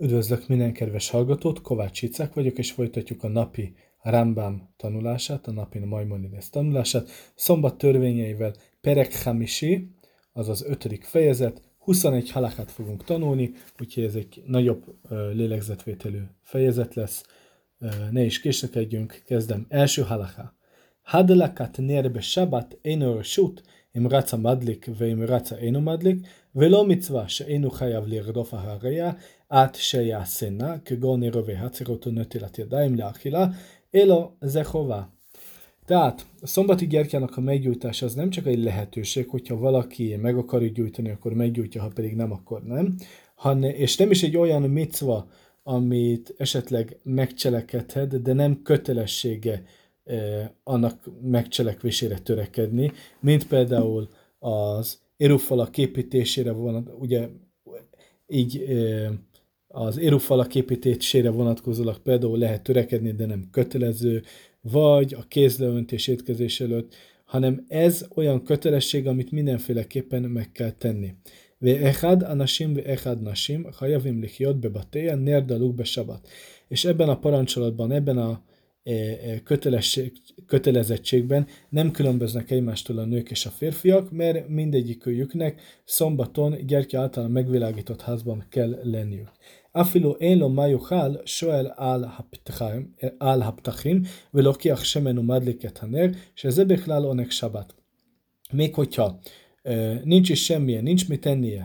Üdvözlök minden kedves hallgatót, Kovács Icák vagyok, és folytatjuk a napi Rambam tanulását, a napi Maimonides tanulását, szombat törvényeivel Perek Hamisi, azaz ötödik fejezet, 21 halakát fogunk tanulni, úgyhogy ez egy nagyobb lélegzetvételű fejezet lesz. Ne is késlekedjünk, kezdem. Első halaká. Hadlakat nérbe sabat énő sút, אם רץ המדליק ואם רץ אינו מדליק, ולא מצווה שאינו חייב לרדוף אחריה עד שיעשנה, כגון עירובי הצרות ונטילת ידיים לאכילה, אלא זה חובה. Tehát a szombati gyertyának a meggyújtása az nem csak egy lehetőség, hogyha valaki meg akarja gyújtani, akkor meggyújtja, ha pedig nem, akkor nem. Han, és nem is egy olyan micva, amit esetleg megcselekedhet, de nem kötelessége annak megcselekvésére törekedni, mint például az érufalak képítésére vonat, ugye így az érufalak építésére vonatkozólag például lehet törekedni, de nem kötelező, vagy a kézleöntés étkezés előtt, hanem ez olyan kötelesség, amit mindenféleképpen meg kell tenni. echad anashim echad nashim hajavim lichiot bebatéja nerdaluk be sabat. És ebben a parancsolatban, ebben a E, e, kötelezettségben nem különböznek egymástól a nők és a férfiak, mert mindegyikőjüknek szombaton gyertya által megvilágított házban kell lenniük. אפילו אין לו מה יאכל, שואל על הפתחים, על הפתחים ולוקח שמן ומדליק את הנר, שזה בכלל עונג שבת. Még hogyha nincs is semmilyen, nincs mit tennie,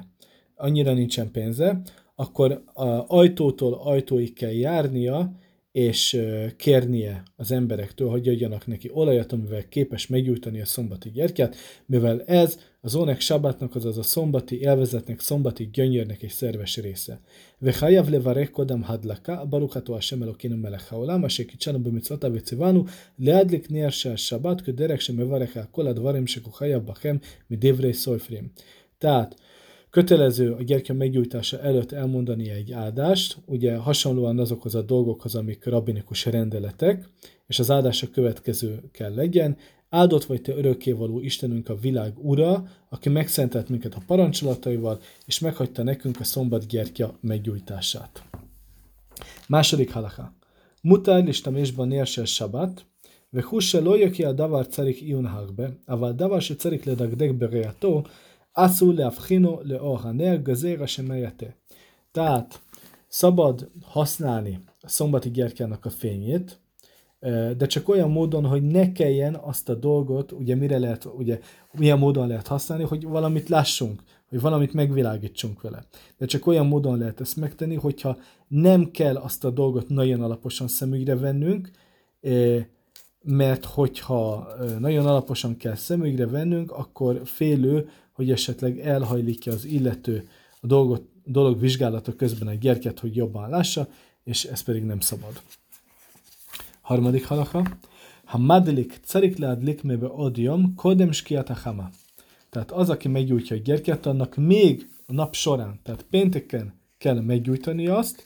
annyira nincsen pénze, akkor ajtótól ajtóig kell járnia, és kérnie az emberektől, hogy adjanak neki olajat, amivel képes meggyújtani a szombati gyertyát, mivel ez az Onek Sabbatnak, azaz a szombati elvezetnek, szombati gyönyörnek egy szerves része. Vechajav levarek kodam hadlaka, barukható a sem elokinu melech haolam, a sekicsanu bemitzvata vecivanu, leadlik nérse a sabbat, köderek sem mevarek a kolad varim, sekuk hajav bahem, mi devrei szolfrim. Tehát, Kötelező a gyertya meggyújtása előtt elmondani egy áldást, ugye hasonlóan azokhoz a dolgokhoz, amik rabinikus rendeletek, és az áldás a következő kell legyen. Áldott vagy te örökkévaló Istenünk a világ ura, aki megszentelt minket a parancsolataival, és meghagyta nekünk a szombat gyertya meggyújtását. Második halaká. Mutár listamésban nérsel sabat, וחוש שלא יקיע דבר צריך עיון הרבה, אבל דבר שצריך לדקדק בראייתו, Asszú leafchino le ohanel gazéra sem Tehát szabad használni a szombati gyertyának a fényét, de csak olyan módon, hogy ne kelljen azt a dolgot, ugye mire lehet, ugye milyen módon lehet használni, hogy valamit lássunk, hogy valamit megvilágítsunk vele. De csak olyan módon lehet ezt megtenni, hogyha nem kell azt a dolgot nagyon alaposan szemügyre vennünk, mert hogyha nagyon alaposan kell szemügyre vennünk, akkor félő, hogy esetleg elhajlítja az illető a dolgot, dolog vizsgálata közben egy gyerket, hogy jobban lássa, és ez pedig nem szabad. Harmadik halaka. Ha madlik carik leadlik mebe odium, kodem skiatachama. Tehát az, aki meggyújtja a gyertyát, annak még a nap során, tehát pénteken kell meggyújtani azt,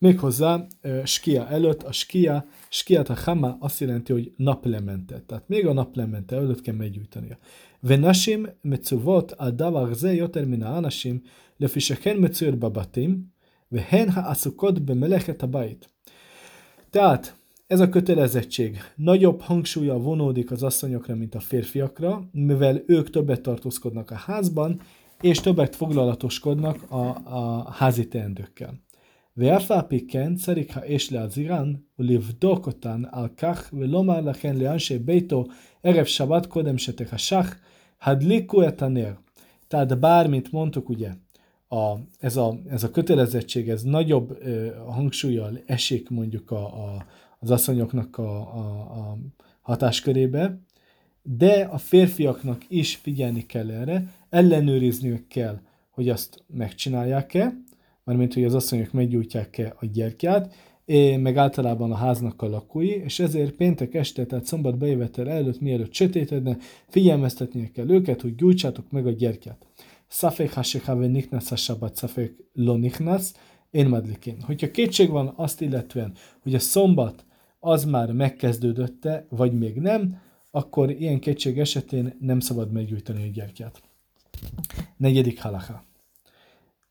Méghozzá skia előtt, a skia, skia a hama azt jelenti, hogy naplemente. Tehát még a naplemente előtt kell meggyújtania. Venasim mecuvot a davar ze joter min anasim, lefi sheken mecuyot babatim, vehen ha'asukot bemelechet a bait. Tehát ez a kötelezettség nagyobb hangsúlya vonódik az asszonyokra, mint a férfiakra, mivel ők többet tartózkodnak a házban, és többet foglalatoskodnak a, a házi teendőkkel. ואף על פי כן צריך האש להזהירן ולבדוק אותן על כך ולומר לכן לאנשי ביתו ערב שבת קודם שתחשך Hadliku etanér. Tehát bármit mondtuk, ugye, a, ez, a, ez a kötelezettség, ez nagyobb ö, hangsúlyjal esik mondjuk a, a, az asszonyoknak a, a, a hatáskörébe, de a férfiaknak is figyelni kell erre, ellenőrizniük kell, hogy azt megcsinálják-e, mármint, hogy az asszonyok meggyújtják-e a gyertyát, meg általában a háznak a lakói, és ezért péntek este, tehát szombat bejövetel előtt, mielőtt sötétedne, figyelmeztetnie kell őket, hogy gyújtsátok meg a gyertyát. Szafék haséhave niknasz a sabat, szafék lo niknasz, én madlikén. Hogyha kétség van azt illetően, hogy a szombat az már megkezdődötte, vagy még nem, akkor ilyen kétség esetén nem szabad meggyújtani a gyertyát. Negyedik halacha.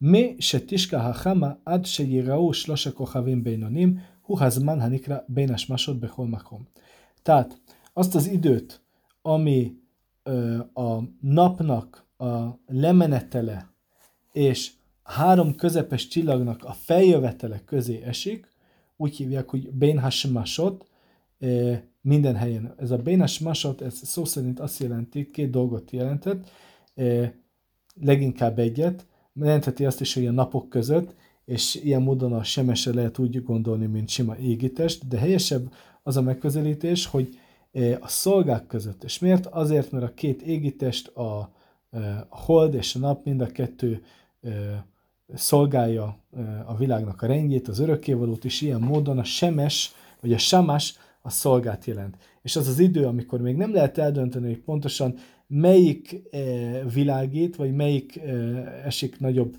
מי שתשקע החמה עד שיראו שלוש הכוכבים בינונים, הוא הזמן הנקרא בין השמשות בכל מקום. Tehát azt az időt, ami ö, a napnak a lemenetele és három közepes csillagnak a feljövetele közé esik, úgy hívják, hogy Bénhasmasot, minden helyen. Ez a Bénhasmasot, ez szó szerint azt jelenti, két dolgot jelentett, leginkább egyet, jelentheti azt is, hogy a napok között, és ilyen módon a semesre lehet úgy gondolni, mint sima égitest, de helyesebb az a megközelítés, hogy a szolgák között. És miért? Azért, mert a két égitest, a, a hold és a nap mind a kettő szolgálja a világnak a rendjét, az örökkévalót is ilyen módon a semes, vagy a samás a szolgát jelent. És az az idő, amikor még nem lehet eldönteni, hogy pontosan melyik világít, vagy melyik esik nagyobb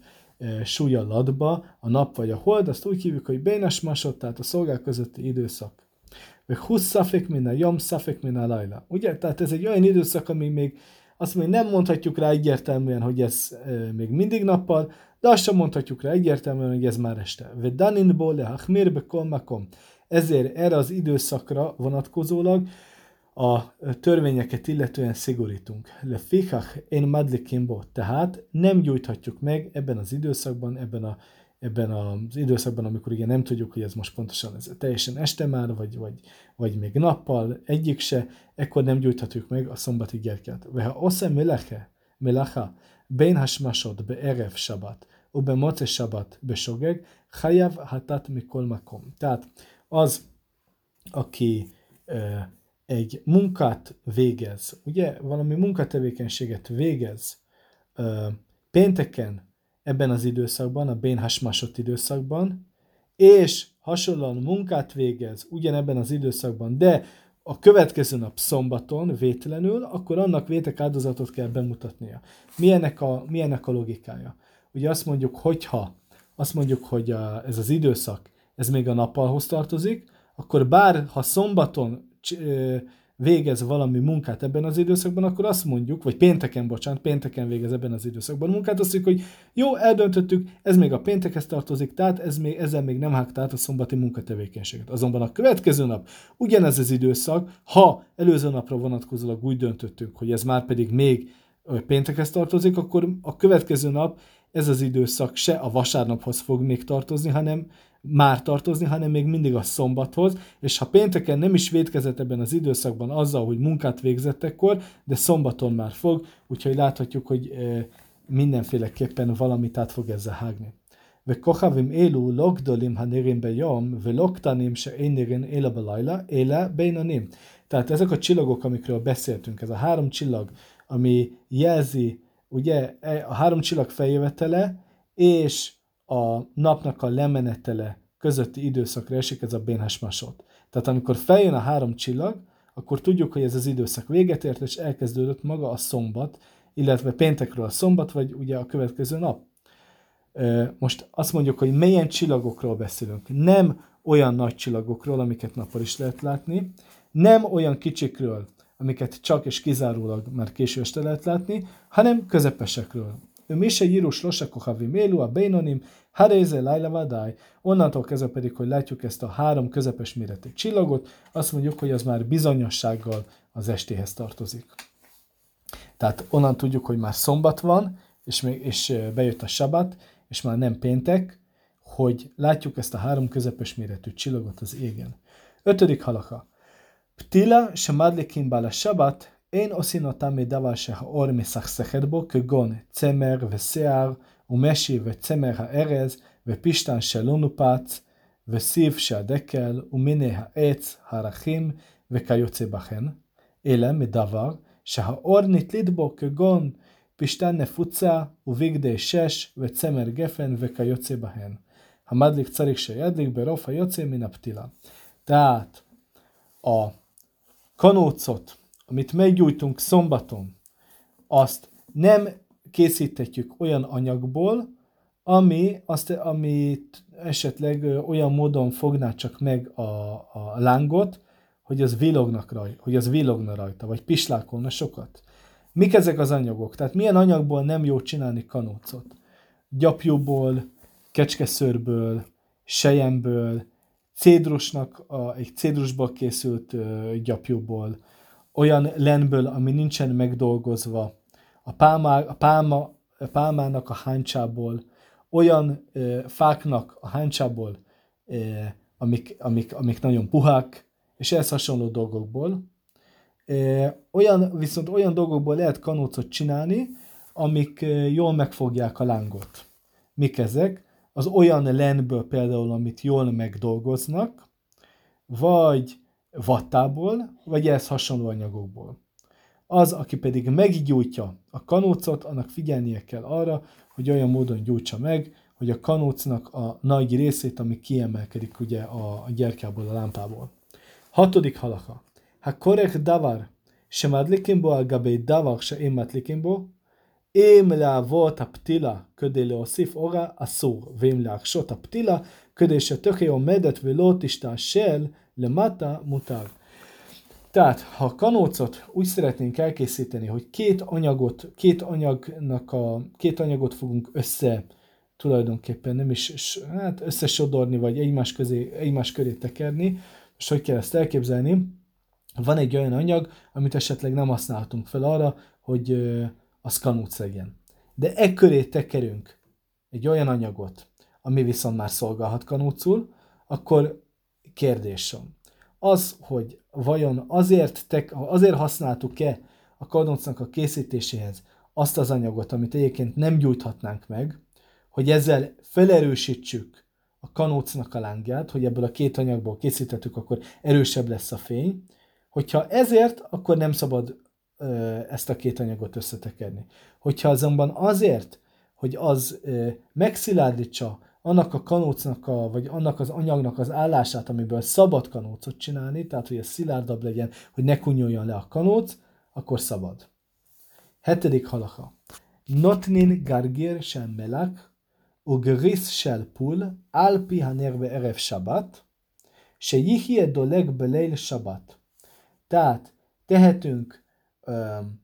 súlya latba, a nap vagy a hold, azt úgy hívjuk, hogy bénes masot, tehát a szolgák közötti időszak. Vagy 20 szafik minden, jom szafik minden lajla. Ugye? Tehát ez egy olyan időszak, ami még azt mondja, nem mondhatjuk rá egyértelműen, hogy ez még mindig nappal, de azt sem mondhatjuk rá egyértelműen, hogy ez már este. Vedaninból lehachmir bekol makom. Ezért erre az időszakra vonatkozólag a törvényeket illetően szigorítunk. Le fikach én madlikimbo, tehát nem gyújthatjuk meg ebben az időszakban, ebben a ebben az időszakban, amikor ugye nem tudjuk, hogy ez most pontosan ez teljesen este már, vagy, vagy, vagy még nappal, egyik se, ekkor nem gyújthatjuk meg a szombati gyertyát. ha osze meleche, melacha, ben hasmasod be erev sabat, u be moce sabat be sogeg, hajav hatat mikol makom. Tehát az, aki e, egy munkát végez, ugye valami munkatevékenységet végez e, pénteken, ebben az időszakban, a Bén Hasmasot időszakban, és hasonlóan munkát végez ugyanebben az időszakban, de a következő nap szombaton vétlenül, akkor annak vétek áldozatot kell bemutatnia. Milyenek a, milyenek a logikája? Ugye azt mondjuk, hogyha azt mondjuk, hogy a, ez az időszak, ez még a nappalhoz tartozik, akkor bár ha szombaton végez valami munkát ebben az időszakban, akkor azt mondjuk, vagy pénteken, bocsánat, pénteken végez ebben az időszakban munkát, azt mondjuk, hogy jó, eldöntöttük, ez még a péntekhez tartozik, tehát ez még, ezzel még nem hágta át a szombati munkatevékenységet. Azonban a következő nap, ugyanez az időszak, ha előző napra vonatkozólag úgy döntöttünk, hogy ez már pedig még péntekhez tartozik, akkor a következő nap ez az időszak se a vasárnaphoz fog még tartozni, hanem már tartozni, hanem még mindig a szombathoz, és ha pénteken nem is védkezett ebben az időszakban azzal, hogy munkát végzett ekkor, de szombaton már fog, úgyhogy láthatjuk, hogy e, mindenféleképpen valamit át fog ezzel hágni. וכוכבים אלו לא גדולים הנראים ביום ולא קטנים שאין נראים אלא בלילה, אלא בינונים. Tehát ezek a csillagok, amikről beszéltünk, ez a három csillag, ami jelzi ugye e, a három csillag feljövetele, és a napnak a lemenetele közötti időszakra esik ez a Bénhasmasot. Tehát amikor feljön a három csillag, akkor tudjuk, hogy ez az időszak véget ért, és elkezdődött maga a szombat, illetve péntekről a szombat, vagy ugye a következő nap. Most azt mondjuk, hogy milyen csillagokról beszélünk. Nem olyan nagy csillagokról, amiket nappal is lehet látni, nem olyan kicsikről, amiket csak és kizárólag már késő este lehet látni, hanem közepesekről. Mí se írus losakok a vimélu, a bénonim, haréze lájla. Onnantól kezdve pedig, hogy látjuk ezt a három közepes méretű csillagot, azt mondjuk, hogy az már bizonyossággal az estéhez tartozik. Tehát onnan tudjuk, hogy már szombat van, és, még, és bejött a sabat, és már nem péntek, hogy látjuk ezt a három közepes méretű csillagot az égen. Ötödik halaka. Ptila se madlikin bála sabat, אין עושים אותם מדבר שהאור מסכסכת בו, כגון צמר ושיער ומשי וצמר הארז, ופשתן שלא נופץ, וסיב שהדקל, ומיני העץ, הרכים, וכיוצא בכן, אלא מדבר שהאור נתלית בו כגון פשתן נפוצה, ובגדי שש, וצמר גפן, וכיוצא בהן. המדליק צריך שידליק ברוב היוצא מן הפתילה. Tehát a kanócot, amit meggyújtunk szombaton, azt nem készíthetjük olyan anyagból, ami azt, amit esetleg olyan módon fogná csak meg a, a lángot, hogy az villognak rajta, hogy az villogna rajta, vagy pislákolna sokat. Mik ezek az anyagok? Tehát milyen anyagból nem jó csinálni kanócot? gyapjúból, kecskeszőrből, sejemből, cédrusnak, a, egy cédrusból készült ö, gyapjúból, olyan lenből, ami nincsen megdolgozva, a, pálmá, a, pálma, a pálmának a háncsából, olyan ö, fáknak a háncsából, ö, amik, amik, amik nagyon puhák, és ehhez hasonló dolgokból. Ö, olyan, viszont olyan dolgokból lehet kanócot csinálni, amik ö, jól megfogják a lángot. Mik ezek? Az olyan lenből például, amit jól megdolgoznak, vagy vattából, vagy ehhez hasonló anyagokból. Az, aki pedig meggyújtja a kanócot, annak figyelnie kell arra, hogy olyan módon gyújtsa meg, hogy a kanócnak a nagy részét, ami kiemelkedik ugye a gyerkából, a lámpából. Hatodik halaka. Ha korek davar, sem adlikim bo al gabei davar, se én matlikim bo, אם להוות הפתילה כדי להוסיף אורה אסור, ואם להקשות הפתילה כדי שתוכי עומדת ולא תשתעשל le Lemata mutág. Tehát, ha a kanócot úgy szeretnénk elkészíteni, hogy két anyagot, két anyagnak a, két anyagot fogunk össze tulajdonképpen nem is, hát összesodorni, vagy egymás, közé, egymás köré tekerni, és hogy kell ezt elképzelni, van egy olyan anyag, amit esetleg nem használhatunk fel arra, hogy az kanóc legyen. De e köré tekerünk egy olyan anyagot, ami viszont már szolgálhat kanócul, akkor kérdésem, az, hogy vajon azért, te, azért használtuk-e a kanócnak a készítéséhez azt az anyagot, amit egyébként nem gyújthatnánk meg, hogy ezzel felerősítsük a kanócnak a lángját, hogy ebből a két anyagból készítettük, akkor erősebb lesz a fény. Hogyha ezért, akkor nem szabad ö, ezt a két anyagot összetekerni. Hogyha azonban azért, hogy az ö, megszilárdítsa annak a kanócnak, a, vagy annak az anyagnak az állását, amiből szabad kanócot csinálni, tehát hogy a szilárdabb legyen, hogy ne kunyoljon le a kanóc, akkor szabad. Hetedik halaha. Notnin gargir sem melak, ugris shel pul, alpi hanerve erev sabat, se jihie doleg beleil sabat. Tehát tehetünk öm,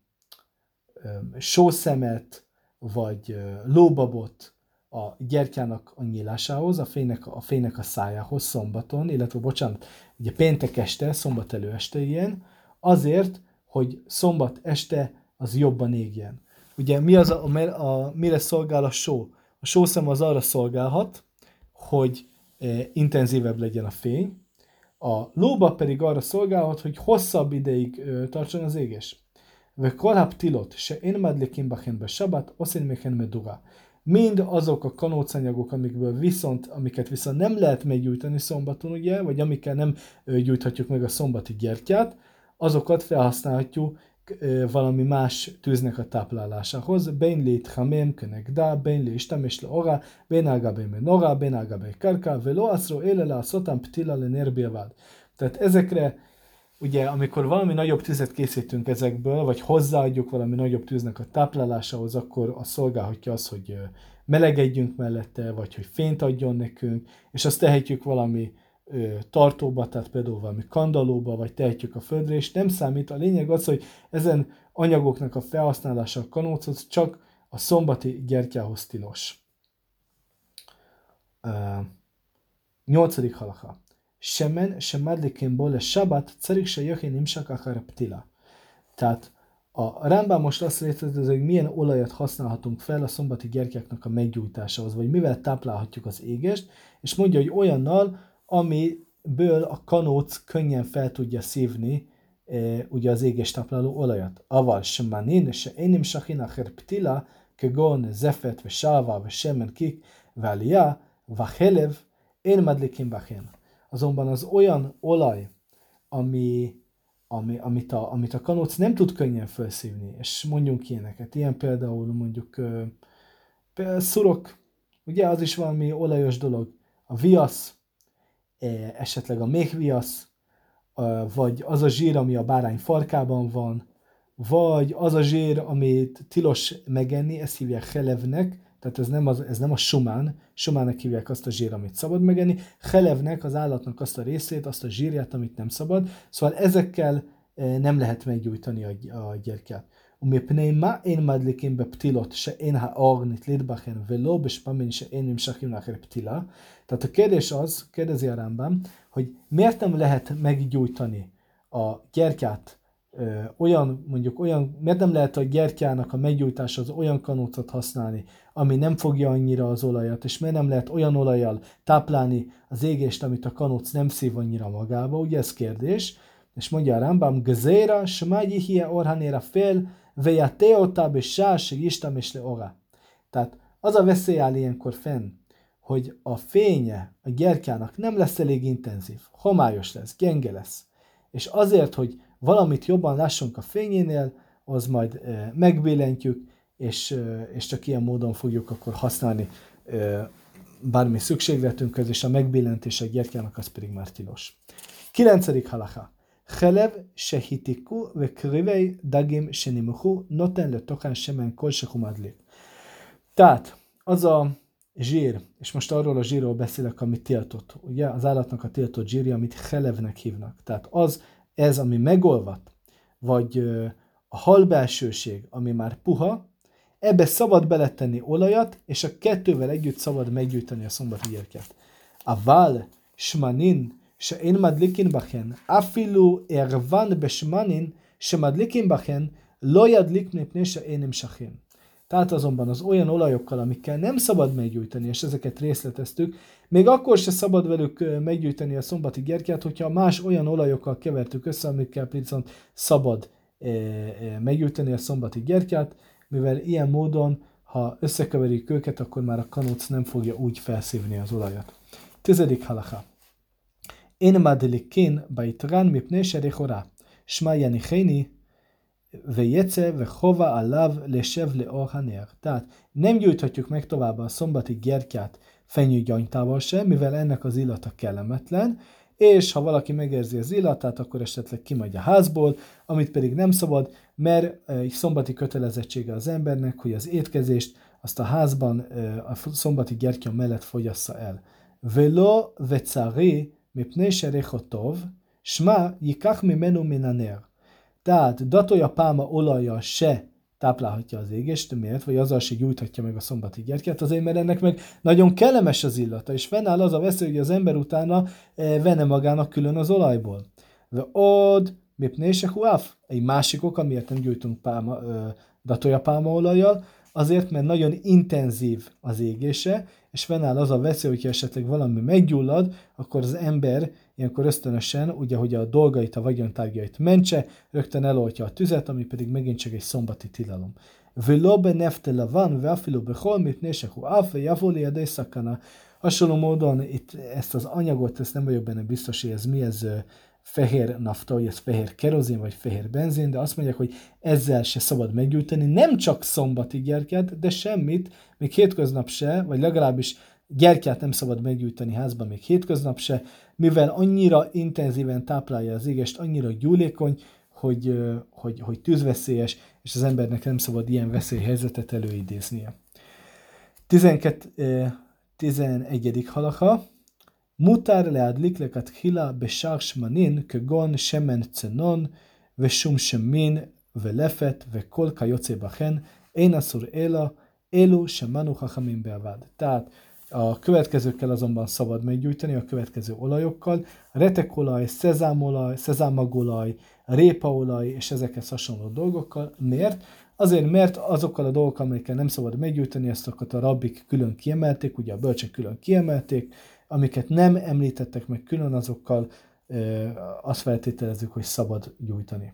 öm, sószemet, vagy ö, lóbabot, a gyertyának a nyílásához, a fénynek, a fénynek a szájához szombaton, illetve bocsánat, ugye péntek este, szombat előeste ilyen, azért, hogy szombat este az jobban égjen. Ugye mi az, a, a, a mire szolgál a só? A sószem az arra szolgálhat, hogy e, intenzívebb legyen a fény, a lóba pedig arra szolgálhat, hogy hosszabb ideig e, tartson az égés. Ve kolhab tilot, se én madlikim bachen be sabat, oszin meken medura mind azok a kanócanyagok, amikből viszont, amiket viszont nem lehet meggyújtani szombaton, ugye, vagy amikkel nem gyújthatjuk meg a szombati gyertyát, azokat felhasználhatjuk valami más tűznek a táplálásához. Ben Hamém, tchamem kenegda, ben li istemes le ora, ben agabe menora, ben agabe karka, velo asro ele la sotam ptila le nerbiavad. Tehát ezekre ugye, amikor valami nagyobb tüzet készítünk ezekből, vagy hozzáadjuk valami nagyobb tűznek a táplálásához, akkor a szolgálhatja az, hogy melegedjünk mellette, vagy hogy fényt adjon nekünk, és azt tehetjük valami tartóba, tehát például valami kandalóba, vagy tehetjük a földre, és nem számít. A lényeg az, hogy ezen anyagoknak a felhasználása a kanócot csak a szombati gyertyához tilos. Nyolcadik halaka. Semadlikin bole sabat, carik se jöjjön nimsak akar ptila. Tehát a Rámbán most azt részletezi, hogy milyen olajat használhatunk fel a szombati gyertyáknak a meggyújtásához, vagy mivel táplálhatjuk az égest, és mondja, hogy olyannal, amiből a kanóc könnyen fel tudja szívni e, ugye az éges tápláló olajat. Aval semanin, se enim sachin acher ptila, kegon zefet, ve sálva, ve semen kik, ve alia, va helev, én madlikim bachem. Azonban az olyan olaj, ami, ami, amit, a, amit a kanóc nem tud könnyen felszívni, és mondjunk ilyeneket, ilyen például mondjuk például szurok, ugye az is valami olajos dolog, a viasz, E, esetleg a méhviasz, vagy az a zsír, ami a bárány farkában van, vagy az a zsír, amit tilos megenni, ezt hívják helevnek, tehát ez nem, az, ez nem a sumán, sumának hívják azt a zsír, amit szabad megenni, helevnek az állatnak azt a részét, azt a zsírját, amit nem szabad, szóval ezekkel e, nem lehet meggyújtani a, a gyertyát. ומפני מה אין מדליקים בפתילות שאין האור נתלית בכן ולא בשפמין שאין נמשכים לאחר פתילה. Tehát a kérdés az, kérdezi a Rambam, hogy miért nem lehet meggyújtani a gyertyát ö, olyan, mondjuk olyan, miért nem lehet a gyertyának a meggyújtása az olyan kanócot használni, ami nem fogja annyira az olajat, és miért nem lehet olyan olajjal táplálni az égést, amit a kanóc nem szív annyira magába, ugye ez kérdés. És mondja a Rambam, Gzéra, Smágyi hie orhanéra fél, Vejateota besás, istam és leora. Tehát az a veszély áll ilyenkor fenn, hogy a fénye a gyertyának nem lesz elég intenzív, homályos lesz, gyenge lesz. És azért, hogy valamit jobban lássunk a fényénél, az majd megbillentjük, és, és csak ilyen módon fogjuk akkor használni bármi szükségletünkhöz, és a megbillentés egy gyertyának az pedig már tilos. 9. halacha. Helev sehitiku ve krivei dagim senimuhu noten le tokán semen kol sehumadlik. Tehát az a zsír, és most arról a zsírról beszélek, amit tiltott, ugye az állatnak a tiltott zsírja, amit helevnek hívnak. Tehát az, ez, ami megolvat, vagy a halbelsőség, ami már puha, ebbe szabad beletenni olajat, és a kettővel együtt szabad meggyújtani a szombati gyertyát. A vál, smanin, se én madlikin bachen, afilu ervan besmanin, se madlikin bachen, lojadlik mipné se énim sachin. Tehát azonban az olyan olajokkal, amikkel nem szabad meggyújtani, és ezeket részleteztük, még akkor se szabad velük meggyújtani a szombati gyertyát, hogyha más olyan olajokkal kevertük össze, amikkel viszont szabad meggyújtani a szombati gyertyát, mivel ilyen módon, ha összekeverik őket, akkor már a kanóc nem fogja úgy felszívni az olajat. Tizedik halaká. Én madelikin baitrán mipné serihorá. Smájani héni vejece vehova alav lesev leor haner. Tehát nem gyújthatjuk meg tovább a szombati gyertyát fenyőgyanytával sem, mivel ennek az illata kellemetlen, és ha valaki megérzi az illatát, akkor esetleg kimegy a házból, amit pedig nem szabad, mert e, egy szombati kötelezettsége az embernek, hogy az étkezést azt a házban e, a szombati gyertya mellett fogyassza el. Velo vecari mipnei serechotov, sma yikach mimenu minaner. Tehát datolja pálma olaja se táplálhatja az égést, miért? Vagy azzal se gyújthatja meg a szombati gyertyát, azért mert ennek meg nagyon kellemes az illata, és fennáll az a veszély, hogy az ember utána e, venne magának külön az olajból. Ve od, mipnése huaf, egy másik ok, amiért nem gyújtunk pálma, ö, datolja olajjal, azért, mert nagyon intenzív az égése, és fennáll az a veszély, hogyha esetleg valami meggyullad, akkor az ember ilyenkor ösztönösen, ugye, hogy a dolgait, a vagyontárgyait mentse, rögtön eloltja a tüzet, ami pedig megint csak egy szombati tilalom. Velo benefte lavan, vafilo bechol, mit nésehu alfa, javoli, edei szakana. Hasonló módon itt ezt az anyagot, ezt nem vagyok benne biztos, hogy ez mi, ez fehér nafta, vagy ez fehér kerozin, vagy fehér benzin, de azt mondják, hogy ezzel se szabad meggyújtani, nem csak szombatig gyertyát, de semmit, még hétköznap se, vagy legalábbis gyertyát nem szabad meggyújtani házban még hétköznap se, mivel annyira intenzíven táplálja az égest, annyira gyúlékony, hogy, hogy, hogy tűzveszélyes, és az embernek nem szabad ilyen veszélyhelyzetet előidéznie. 12, 11. halaka. מותר להדליק לכתחילה בשאר שמנין כגון שמן צנון ושום שמין ולפת וכל כיוצא בכן, אין אסור אלא אלו שמנו חכמים בעבד. Tehát a következőkkel azonban szabad meggyújtani, a következő olajokkal, retekolaj, szezámolaj, szezámagolaj, répaolaj és ezekhez hasonló dolgokkal. Miért? Azért, mert azokkal a dolgokkal, amelyekkel nem szabad meggyújtani, ezt a rabbik külön kiemelték, ugye a bölcsek külön kiemelték, amiket nem említettek meg külön, azokkal azt feltételezzük, hogy szabad gyújtani.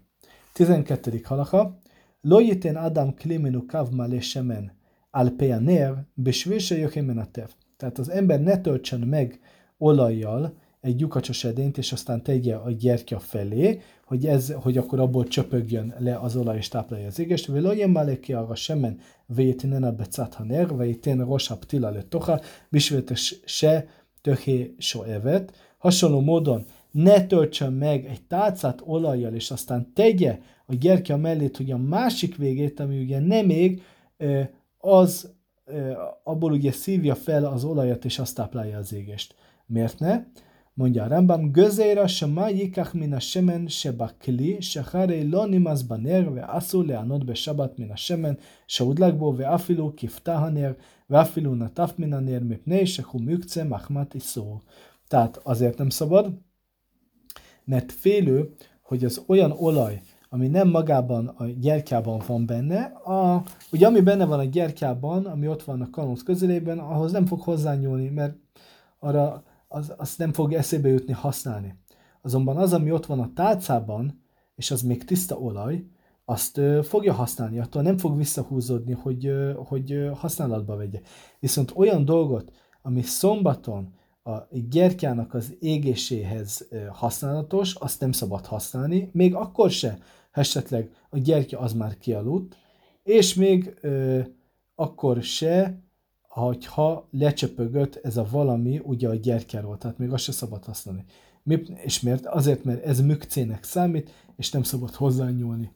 12. halaka. Lo yiten Adam klimenu kav malé semen al peaner, besvése a tev. Tehát az ember ne töltsön meg olajjal egy lyukacsos edényt, és aztán tegye a gyertya felé, hogy, ez, hogy akkor abból csöpögjön le az olaj és táplálja az égést. ולא ימלא כי הרשמן ויתננה בצד הנר ויתן ראש הפתילה לתוכה בשביל se töhé evet. Hasonló módon ne töltsön meg egy tálcát olajjal, és aztán tegye a gyertya mellét, hogy a másik végét, ami ugye nem még, az abból ugye szívja fel az olajat, és azt táplálja az égést. Miért ne? Mondja a Rambam, Gözéra se májikach min a semen se bakli, se harei lo nimaz baner, ve asu leanot be sabat min a semen, se udlak bo ve afilu kiftah aner, ve afilu nataf min aner, mipnei se humükce machmat iszó. Tehát azért nem szabad, mert félő, hogy az olyan olaj, ami nem magában a gyertyában van benne, a, ugye ami benne van a gyertyában, ami ott van a kanóz közelében, ahhoz nem fog hozzányúlni, mert arra az, azt nem fog eszébe jutni használni. Azonban az, ami ott van a tálcában, és az még tiszta olaj, azt ö, fogja használni, attól nem fog visszahúzódni, hogy, ö, hogy ö, használatba vegye. Viszont olyan dolgot, ami szombaton a gyertyának az égéséhez ö, használatos, azt nem szabad használni, még akkor se, esetleg a gyertya az már kialudt, és még ö, akkor se, hogyha lecsöpögött ez a valami ugye a gyertyáról, tehát még azt se szabad használni. Mi, és miért? Azért, mert ez mükcének számít, és nem szabad hozzányúlni.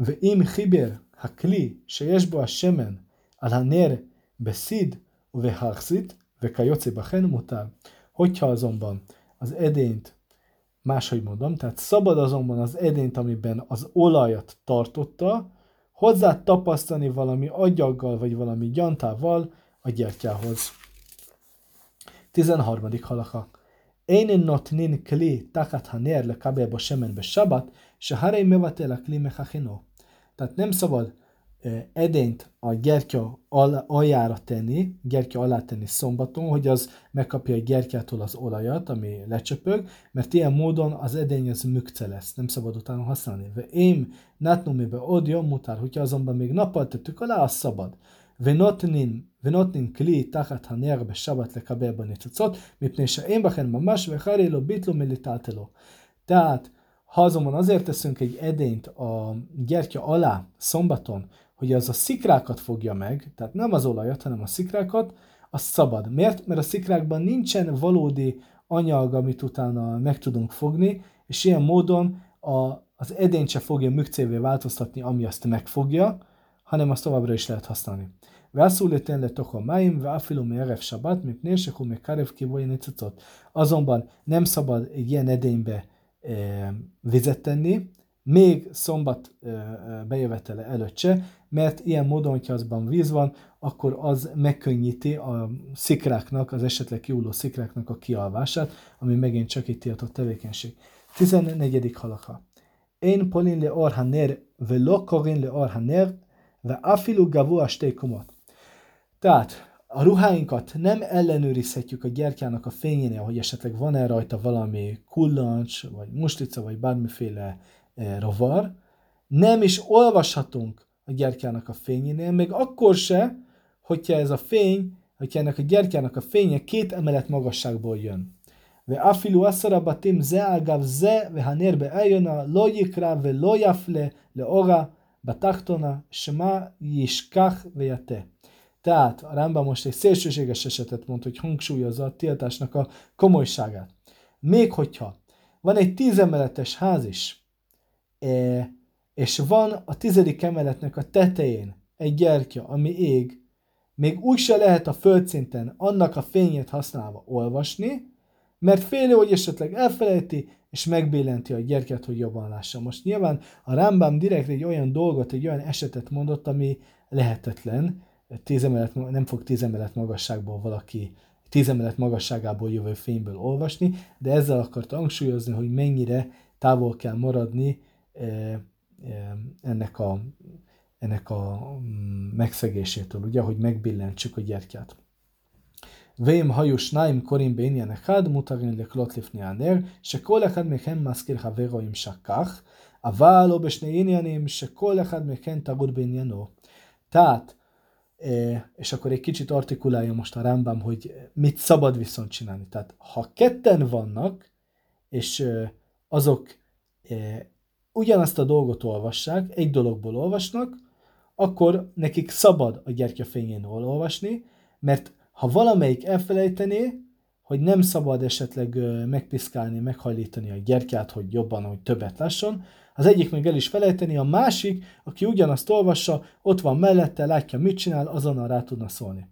ואם חיבר הכלי שיש בו השמן על הנר בסיד ובהרסית וכיוצא בכן מותר. Hogyha azonban az edényt, máshogy mondom, tehát szabad azonban az edényt, amiben az olajat tartotta, hozzá tapasztani valami agyaggal vagy valami gyantával a gyertyához. 13. halaka. Én notnin kli takat haner le kabelba semen be sabat, se harei mevatel a kli mechachino. Tehát nem szabad edényt a gyertya aljára tenni, gyertya alá tenni szombaton, hogy az megkapja a gyertyától az olajat, ami lecsöpög, mert ilyen módon az edény az mükce lesz, nem szabad utána használni. Ve én nátnumibe odja mutár, hogyha azonban még nappal tettük alá, az szabad. ונותנים, ונותנים כלי תחת הנר בשבת לקבל בו ניצוצות, מפני שאין בכן ממש וחרי לו ביטלו מליטלטלו. Tehát ha azonban azért teszünk egy edényt a gyertya alá szombaton, hogy az a szikrákat fogja meg, tehát nem az olajat, hanem a szikrákat, az szabad. Miért? Mert a szikrákban nincsen valódi anyag, amit utána meg tudunk fogni, és ilyen módon a, az edényt se fogja mükcévé változtatni, ami azt megfogja, hanem azt továbbra is lehet használni. ואסור ליתן לתוך המים, ואפילו מערב שבת, מפני שהוא מקרב כיבוי ניצוצות. Azonban nem szabad egy ilyen edénybe vizet tenni, még szombat bejövetele előtt se, mert ilyen módon, hogyha azban víz van, akkor az megkönnyíti a szikráknak, az esetleg kiúló szikráknak a kialvását, ami megint csak egy tiltott tevékenység. 14. halaka. Én polin le or haner, velo korin le or haner, ve afilu gavu a. Tehát a ruháinkat nem ellenőrizhetjük a gyertyának a fényénél, hogy esetleg van-e rajta valami kullancs, vagy mustica, vagy bármiféle e, rovar. Nem is olvashatunk a gyertyának a fényénél, még akkor se, hogyha ez a fény, hogyha ennek a gyertyának a fénye két emelet magasságból jön. Ve afilu asszarabatim ze agav ze, ve hanérbe eljona, lo yikra, ve lo jafle, le ora, bataktona, shma yiskach, ve jate. Tehát a Rambam most egy szélsőséges esetet mond, hogy hangsúlyozza a tiltásnak a komolyságát. Még hogyha van egy tízemeletes ház is, e, és van a tizedik emeletnek a tetején egy gyertya, ami ég, még úgy se lehet a földszinten annak a fényét használva olvasni, mert félő, hogy esetleg elfelejti, és megbillenti a gyertyát, hogy jobban lássa. Most nyilván a Rambam direkt egy olyan dolgot, egy olyan esetet mondott, ami lehetetlen, tíz emelet, nem fog tíz emelet magasságból valaki tíz emelet magasságából jövő fényből olvasni, de ezzel akart hangsúlyozni, hogy mennyire távol kell maradni e, e, ennek a, ennek a mm, megszegésétől, ugye, hogy megbillentsük a gyertyát. ואם היו שניים קוראים בעניין אחד, מותרים לקלוט לפני הנר, שכל אחד מכם מזכיר חברו אם שכח, אבל לא בשני עניינים שכל אחד מכם טרוד בעניינו. Tehát és akkor egy kicsit artikulálja most a Rambam, hogy mit szabad viszont csinálni. Tehát ha ketten vannak, és azok ugyanazt a dolgot olvassák, egy dologból olvasnak, akkor nekik szabad a gyertyafényén olvasni, mert ha valamelyik elfelejtené, hogy nem szabad esetleg megpiszkálni, meghajlítani a gyertyát, hogy jobban, hogy többet lásson, az egyik meg el is felejteni, a másik, aki ugyanazt olvassa, ott van mellette, látja, mit csinál, azonnal rá tudna szólni.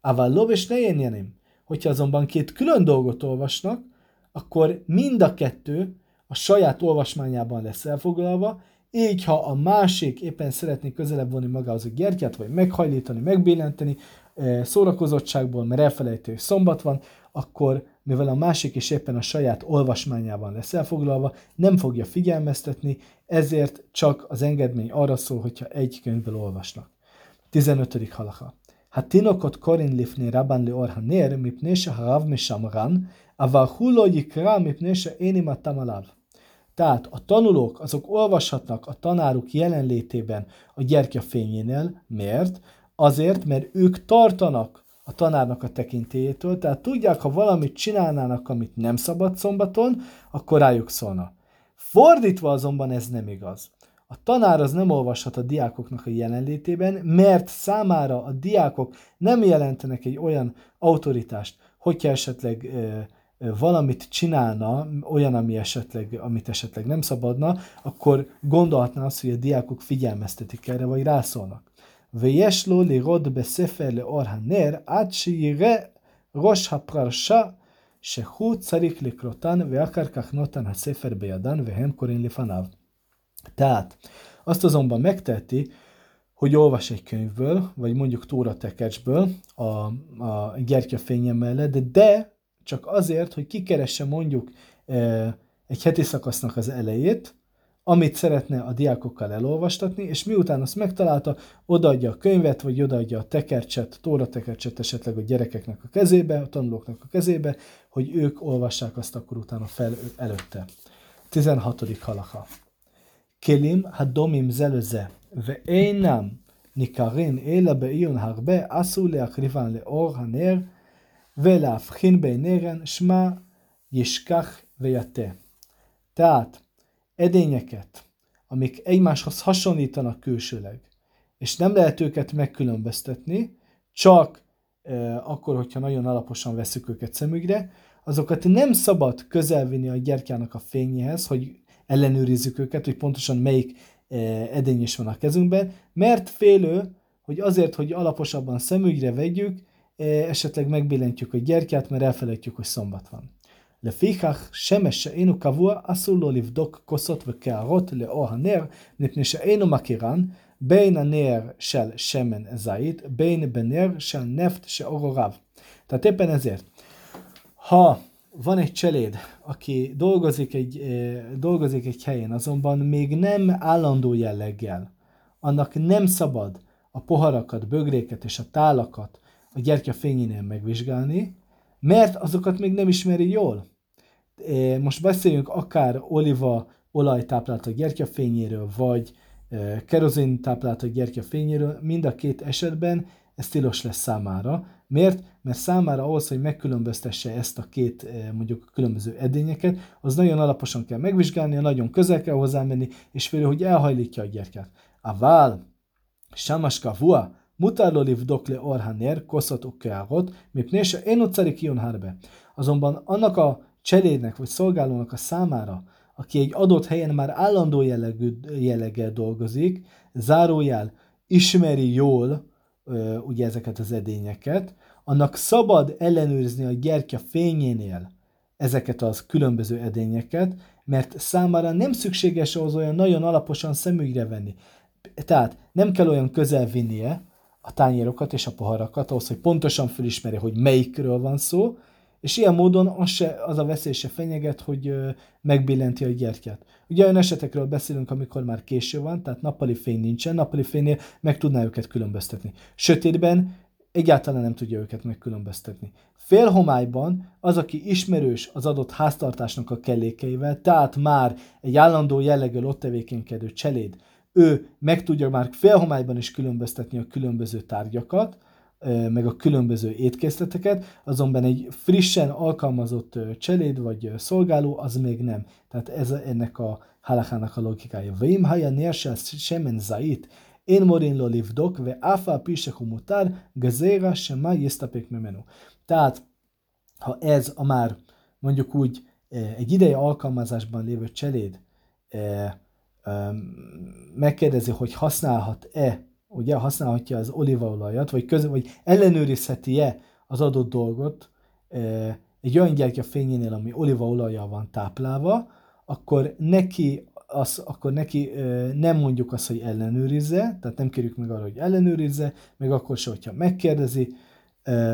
Ával lobes ne hogy Hogyha azonban két külön dolgot olvasnak, akkor mind a kettő a saját olvasmányában lesz elfoglalva, így ha a másik éppen szeretné közelebb vonni magához a gyertyát, vagy meghajlítani, megbillenteni, eh, szórakozottságból, mert elfelejtő, szombat van, akkor mivel a másik is éppen a saját olvasmányában lesz elfoglalva, nem fogja figyelmeztetni, ezért csak az engedmény arra szól, hogyha egy könyvből olvasnak. 15. halaka. Hát tinokot korin lifni rabanli orha nér, mipnése ha rav mishamran, avahuló jikra mipnése énima tamalav. Tehát a tanulók azok olvashatnak a tanáruk jelenlétében a gyertya fényénél. Miért? Azért, mert ők tartanak a tanárnak a tekintélyétől, tehát tudják, ha valamit csinálnának, amit nem szabad szombaton, akkor rájuk szólna. Fordítva azonban ez nem igaz. A tanár az nem olvashat a diákoknak a jelenlétében, mert számára a diákok nem jelentenek egy olyan autoritást, hogyha esetleg e, valamit csinálna, olyan, ami esetleg, amit esetleg nem szabadna, akkor gondolhatná azt, hogy a diákok figyelmeztetik erre, vagy rászólnak. ויש לו לראות בספר לאור הנר עד שיראה ראש הפרשה שהוא צריך לקרותן ואחר כך נותן הספר בידן והם קוראים לפניו. Tehát azt azonban megteheti, hogy olvas egy könyvből, vagy mondjuk Tóra tekercsből a, a gyertyafénye mellett, de csak azért, hogy kikeresse mondjuk e, egy heti szakasznak az elejét, amit szeretne a diákokkal elolvastatni, és miután azt megtalálta, odaadja a könyvet, vagy odaadja a tekercset, tóra tekercset esetleg a gyerekeknek a kezébe, a tanulóknak a kezébe, hogy ők olvassák azt akkor utána fel előtte. 16. halaka. Kelim hadomim zelöze, ve einam nikarin éla beion harbe, asszú leakrivan leor hanér, ולהבחין ביניהן, שמע ישכח ויתה. Tehát edényeket, amik egymáshoz hasonlítanak külsőleg, és nem lehet őket megkülönböztetni, csak e, akkor, hogyha nagyon alaposan veszük őket szemügyre, azokat nem szabad közelvinni a gyertyának a fényéhez, hogy ellenőrizzük őket, hogy pontosan melyik eh, edény is van a kezünkben, mert félő, hogy azért, hogy alaposabban szemügyre vegyük, eh, esetleg megbillentjük a gyertyát, mert elfelejtjük, hogy szombat van. לפיכך, שמש שאינו קבוע, אסור לו לבדוק כוסות וקערות לאור הנר, מפני שאינו מכירן בין הנר של שמן זית, בין בנר של נפט שאורו רב. Tehát éppen ezért, ha van egy cseléd, aki dolgozik egy, dolgozik egy helyen, azonban még nem állandó jelleggel, annak nem szabad a poharakat, bögréket és a tálakat a gyertya fényénél megvizsgálni, mert azokat még nem ismeri jól. Most beszéljünk akár oliva olaj táplált a gyertyafényéről, vagy kerozin táplált a gyertyafényéről, mind a két esetben ez tilos lesz számára. Miért? Mert számára ahhoz, hogy megkülönböztesse ezt a két mondjuk különböző edényeket, az nagyon alaposan kell megvizsgálni, nagyon közel kell hozzá menni, és félő, hogy elhajlítja a gyertyát. Aval, samaska vua, lo livdok le orhaner, koszot ukkeágot, mipné se én ott harbe. Azonban annak a cselédnek vagy szolgálónak a számára, aki egy adott helyen már állandó jellegű, jelleggel dolgozik, zárójel ismeri jól ugye ezeket az edényeket, annak szabad ellenőrizni a gyertya fényénél ezeket az különböző edényeket, mert számára nem szükséges ahhoz olyan nagyon alaposan szemügyre venni. Tehát nem kell olyan közel vinnie a tányérokat és a poharakat ahhoz, hogy pontosan felismerje, hogy melyikről van szó, és ilyen módon az, se, az a veszély se fenyeget, hogy megbillenti a gyertyát. Ugye olyan esetekről beszélünk, amikor már késő van, tehát nappali fény nincsen, nappali fénynél meg tudná őket különböztetni. Sötétben egyáltalán nem tudja őket megkülönböztetni. Félhomályban az, aki ismerős az adott háztartásnak a kellékeivel, tehát már egy állandó jelleggel ott tevékenykedő cseléd, ő meg tudja már félhomályban is különböztetni a különböző tárgyakat, meg a különböző étkészleteket, azonban egy frissen alkalmazott cseléd vagy szolgáló az még nem. Tehát ez ennek a halakának a logikája. Vim haja nérsel semen zait, én morin lo livdok, ve áfa pisehu mutár, gazéra sema jisztapék memenu. Tehát, ha ez a már mondjuk úgy egy ideje alkalmazásban lévő cseléd megkérdezi, hogy használhat-e ugye használhatja az olívaolajat, vagy, köz, vagy ellenőrizheti-e az adott dolgot, egy olyan gyertya fényénél, ami olívaolajjal van táplálva, akkor neki, az, akkor neki nem mondjuk azt, hogy ellenőrizze, tehát nem kérjük meg arra, hogy ellenőrizze, meg akkor se, hogyha megkérdezi,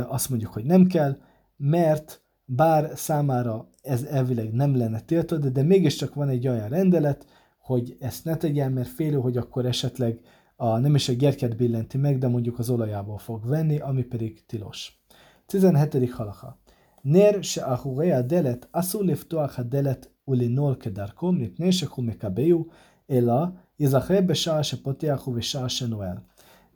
azt mondjuk, hogy nem kell, mert bár számára ez elvileg nem lenne tiltva, de mégiscsak van egy olyan rendelet, hogy ezt ne tegyen, mert félő, hogy akkor esetleg a, nem is a gyertyát billenti meg, de mondjuk az olajából fog venni, ami pedig tilos. 17. halaha. Nér se a hugea delet, asszul liftoach a delet ulinol kedarkom, mipnén se humekabeju, ela, izachre besáse potiahu visáse noel.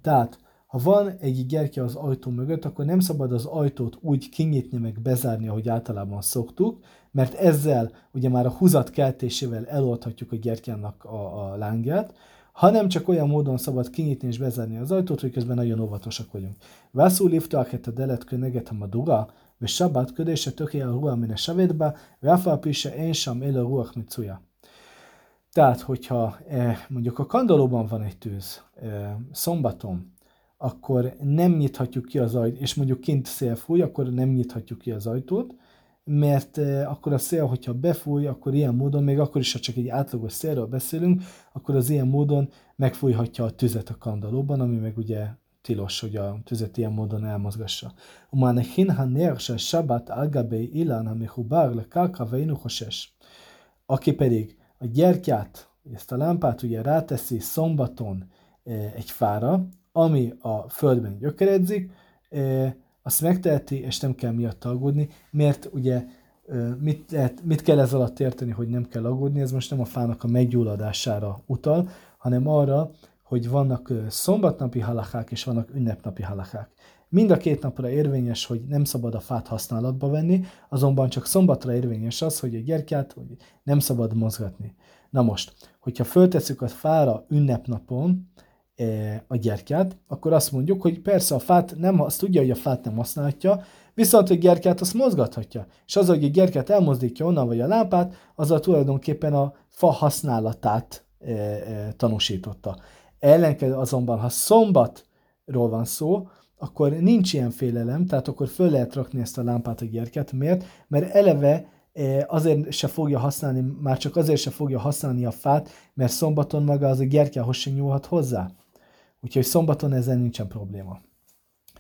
Tehát ha van egy gyertya az ajtó mögött, akkor nem szabad az ajtót úgy kinyitni meg bezárni, ahogy általában szoktuk, mert ezzel ugye már a húzat keltésével eloldhatjuk a gyertyának a, a lángját, hanem csak olyan módon szabad kinyitni és bezárni az ajtót, hogy közben nagyon óvatosak vagyunk. Vászú liftoaket a delet köneget a duga, ve sabbat ködése tökéje a ruha mine savétba, ráfa pise én sem él a ruach micuja. Tehát, hogyha eh, mondjuk a kandalóban van egy tűz, eh, szombaton, akkor nem nyithatjuk ki az ajtót, és mondjuk kint szél fúj, akkor nem nyithatjuk ki az ajtót, mert eh, akkor a szél, hogyha befúj, akkor ilyen módon, még akkor is, ha csak egy átlagos szélről beszélünk, akkor az ilyen módon megfújhatja a tüzet a kandalóban, ami meg ugye tilos, hogy a tüzet ilyen módon elmozgassa. Umáne hinha nérse sabat algabei ilán, ami hubár le kalkaveinu. Aki pedig a gyertyát, ezt a lámpát ugye ráteszi szombaton eh, egy fára, ami a földben gyökeredzik, azt megteheti, és nem kell miatt aggódni, mert ugye mit, mit kell ez alatt érteni, hogy nem kell aggódni, ez most nem a fának a meggyulladására utal, hanem arra, hogy vannak szombatnapi halakák és vannak ünnepnapi halakák. Mind a két napra érvényes, hogy nem szabad a fát használatba venni, azonban csak szombatra érvényes az, hogy a gyertyát nem szabad mozgatni. Na most, hogyha föltesszük a fára ünnepnapon a gyertyát, akkor azt mondjuk, hogy persze a fát nem, azt tudja, hogy a fát nem használhatja, viszont a gyertyát azt mozgathatja. És az, hogy a gyertyát elmozdítja onnan vagy a lámpát, azzal tulajdonképpen a fa használatát e, e, tanúsította. Ellenkező azonban, ha szombatról van szó, akkor nincs ilyen félelem, tehát akkor föl lehet rakni ezt a lámpát a gyerket. Miért? Mert eleve azért se fogja használni, már csak azért se fogja használni a fát, mert szombaton maga az a gyertyához se nyúlhat hozzá. Úgyhogy szombaton ezzel nincsen probléma.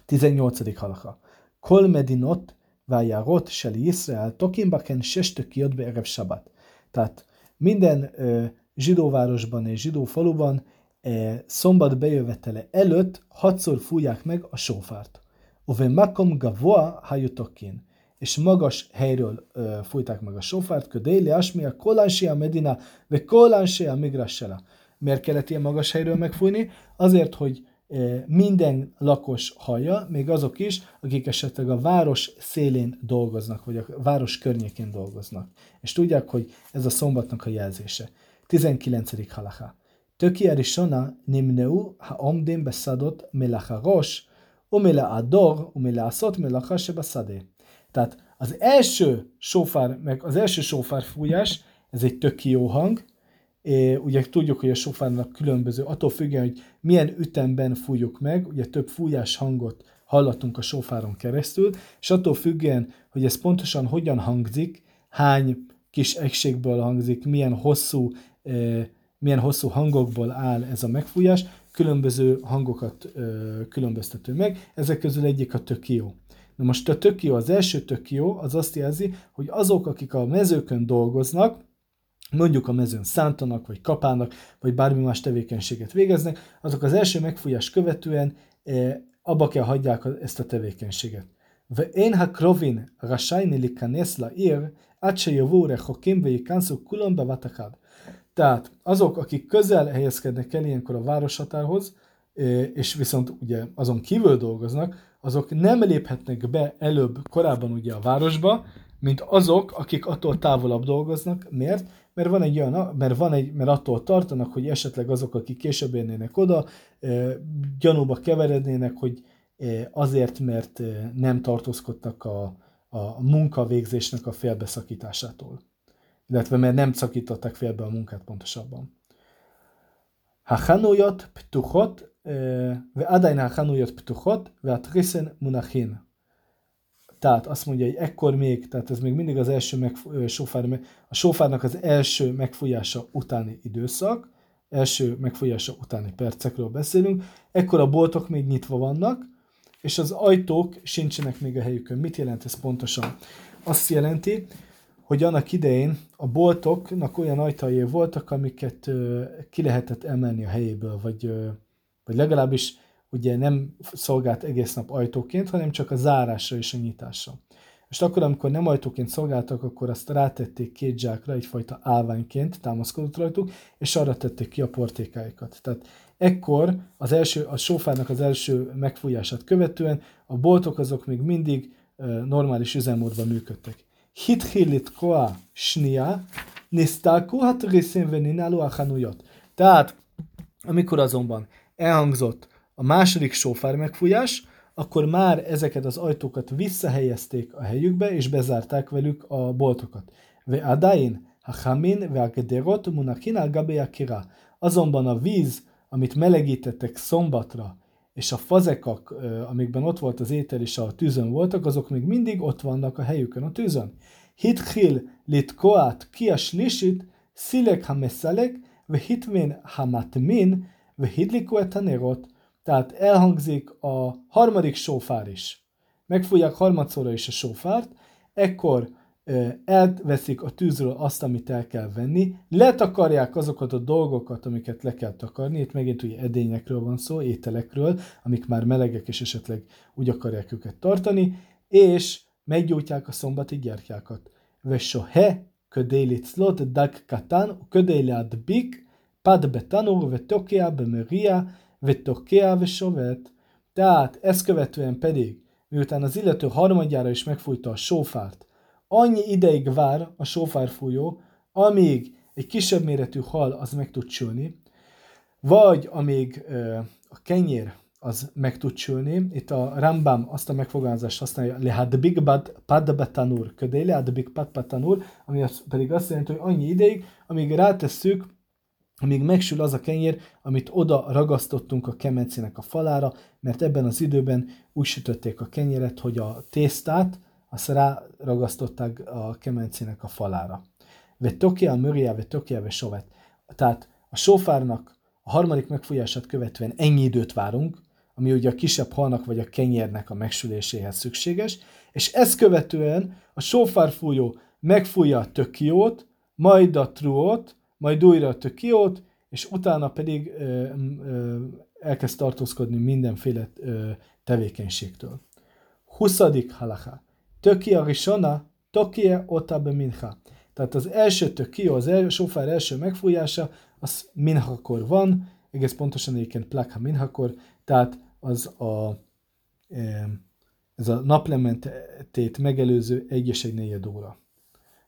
18. halaka. Kol medinot vájárot seli Israel tokimbaken sestök jött be erev sabat. Tehát minden ö, zsidóvárosban és zsidó faluban E, szombat bejövetele előtt hatszor fújják meg a sófárt. Ove makom gavoa hajutokin. És magas helyről ö, fújták meg a sófárt, ködéli asmia kolánsi a medina, ve kolánsi a migrassela. Miért kellett ilyen magas helyről megfújni? Azért, hogy e, minden lakos hallja, még azok is, akik esetleg a város szélén dolgoznak, vagy a város környékén dolgoznak. És tudják, hogy ez a szombatnak a jelzése. 19. halaká. Töki arisona nimneu ha omdim beszadot melacharos, umila ador, umila aszot melacha sebaszadé. Tehát az első sófár, meg az első sófár fújás, ez egy tök jó hang, É, ugye tudjuk, hogy a sofárnak különböző, attól függően, hogy milyen ütemben fújjuk meg, ugye több fújás hangot hallatunk a sofáron keresztül, és attól függően, hogy ez pontosan hogyan hangzik, hány kis egységből hangzik, milyen hosszú eh, milyen hosszú hangokból áll ez a megfújás, különböző hangokat ö, különböztető meg, ezek közül egyik a tök jó. Na most a tök jó, az első tök jó, az azt jelzi, hogy azok, akik a mezőkön dolgoznak, mondjuk a mezőn szántanak, vagy kapának, vagy bármi más tevékenységet végeznek, azok az első megfújás követően e, abba kell hagyják ezt a tevékenységet. ואין הקרובין רשאי להיכנס לעיר עד שיבואו רחוקים וייכנסו כולם בבת אחת. Tehát azok, akik közel helyezkednek el ilyenkor a városhatárhoz, és viszont ugye azon kívül dolgoznak, azok nem léphetnek be előbb, korábban ugye a városba, mint azok, akik attól távolabb dolgoznak. Miért? mert van egy olyan, mert, van egy, mert attól tartanak, hogy esetleg azok, akik később érnének oda, gyanúba keverednének, hogy azért, mert nem tartózkodtak a, a munkavégzésnek a félbeszakításától. Illetve mert nem szakították félbe a munkát pontosabban. Ha hanujat ptuchot, ve adajna hanujat ptuchot, ve atrisen munachin. Tehát azt mondja, hogy ekkor még, tehát ez még mindig az első meg, sofár, a sofárnak az első megfújása utáni időszak, első megfújása utáni percekről beszélünk, ekkor a boltok még nyitva vannak, és az ajtók sincsenek még a helyükön. Mit jelent ez pontosan? Azt jelenti, hogy annak idején a boltoknak olyan ajtajai voltak, amiket ki lehetett emelni a helyéből, vagy, vagy legalábbis ugye nem szolgált egész nap ajtóként, hanem csak a zárásra és a nyitásra. És akkor, amikor nem ajtóként szolgáltak, akkor azt rátették két zsákra, egyfajta állványként támaszkodott rajtuk, és arra tették ki a portékáikat. Tehát ekkor az első, a sofárnak az első megfújását követően a boltok azok még mindig normális üzemmódban működtek. Hithilit koa snia, nisztáku hat részén venináló a Tehát, amikor azonban elhangzott a második sofár megfújás, akkor már ezeket az ajtókat visszahelyezték a helyükbe, és bezárták velük a boltokat. Ve adain, ha hamin, ve a gederot, munakin al kira. Azonban a víz, amit melegítettek szombatra, és a fazekak, amikben ott volt az étel és a tűzön voltak, azok még mindig ott vannak a helyükön a tűzön. Hitchil litkoat kias lisit, szilek ha messzalek, ve hitmin ha matmin, ve hidliku et a nerot, tehát elhangzik a harmadik sófár is. Megfújják harmadszorra is a sófárt, ekkor elveszik a tűzről azt, amit el kell venni, letakarják azokat a dolgokat, amiket le kell takarni, itt megint ugye edényekről van szó, ételekről, amik már melegek, és esetleg úgy akarják őket tartani, és meggyújtják a szombati gyertyákat. Vesohe ködéli liclot dag katán, ködéli adbik, pad betanur, vetokea, bemeria, vetokea, vesovet. Tehát ezt követően pedig, miután az illető harmadjára is megfújta a sófárt, annyi ideig vár a sófárfújó, amíg egy kisebb méretű hal az meg tud csülni, vagy amíg ö, a kenyér az meg tud csülni. Itt a Rambam azt a megfogalmazást használja, lehad big bad pad betanur, ködé lehad big pad betanur, ami az, pedig azt jelenti, hogy annyi ideig, amíg rátesszük, amíg megsül az a kenyér, amit oda ragasztottunk a kemencének a falára, mert ebben az időben úgy sütötték a kenyeret, hogy a tésztát, azt ráragasztották a kemencének a falára. Ve tokia, möria, ve tokia, ve sovet. Tehát a sofárnak a harmadik megfújását követően ennyi időt várunk, ami ugye a kisebb halnak vagy a kenyérnek a megsüléséhez szükséges, és ezt követően a sofárfújó megfújja a tökiót, majd a truót, majd újra a tökiót, és utána pedig ö, ö, elkezd tartózkodni mindenféle ö, tevékenységtől. 20. halaká. Tökia Risona, Tokia Otabe Minha. Tehát az első tökia, az első, sofár első megfújása, az minhakor van, egész pontosan egyébként plakha minhakor, tehát az a, ez a naplementét megelőző egy és egy negyed óra.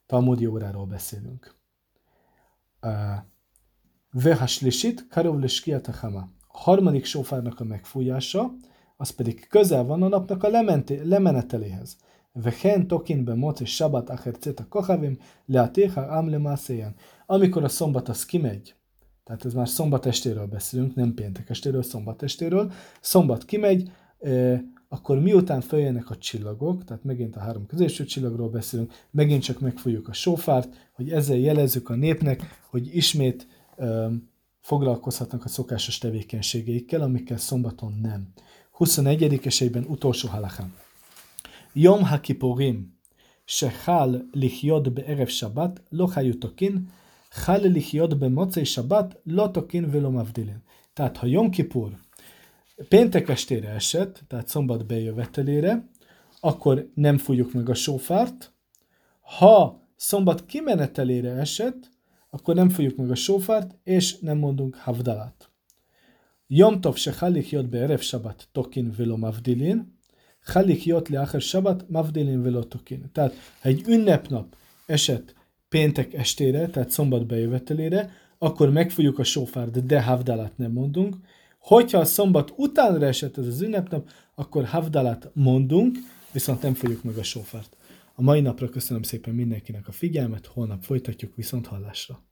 Talmudi óráról beszélünk. Vehaslisit, Karovliskiat Hama. A harmadik sófárnak a megfújása, az pedig közel van a napnak a lementi, lemeneteléhez. Vehen tokin be moci sabat achercet a kohavim, leatéha amle Amikor a szombat az kimegy, tehát ez már szombat estéről beszélünk, nem péntek estéről, szombat estéről. Szombat kimegy, akkor miután följönnek a csillagok, tehát megint a három középső csillagról beszélünk, megint csak megfújjuk a sofárt, hogy ezzel jelezzük a népnek, hogy ismét ö, foglalkozhatnak a szokásos tevékenységeikkel, amikkel szombaton nem. 21. esélyben utolsó halachán. Yom hakipurim, shechal lichyod be erev shabbat, lo hajutokin, hal lichyod be mocei shabbat, lo tokin velomavdilin. Tehát ha Yom Kippur péntek estére esett, tehát szombat bejövetelére, akkor nem fújjuk meg a sófárt. Ha szombat kimenetelére esett, akkor nem fújjuk meg a sófárt, és nem mondunk havdalat. Jom tov se halik jött be erev sabat tokin velo mavdilin, Halik jött le Acher Sabat, Mavdélin Velotokin. Tehát, ha egy ünnepnap esett péntek estére, tehát szombat bejövetelére, akkor megfújjuk a sofárt, de havdalát nem mondunk. Hogyha a szombat utánra esett ez az ünnepnap, akkor havdalát mondunk, viszont nem fogjuk meg a sofárt. A mai napra köszönöm szépen mindenkinek a figyelmet, holnap folytatjuk viszont hallásra.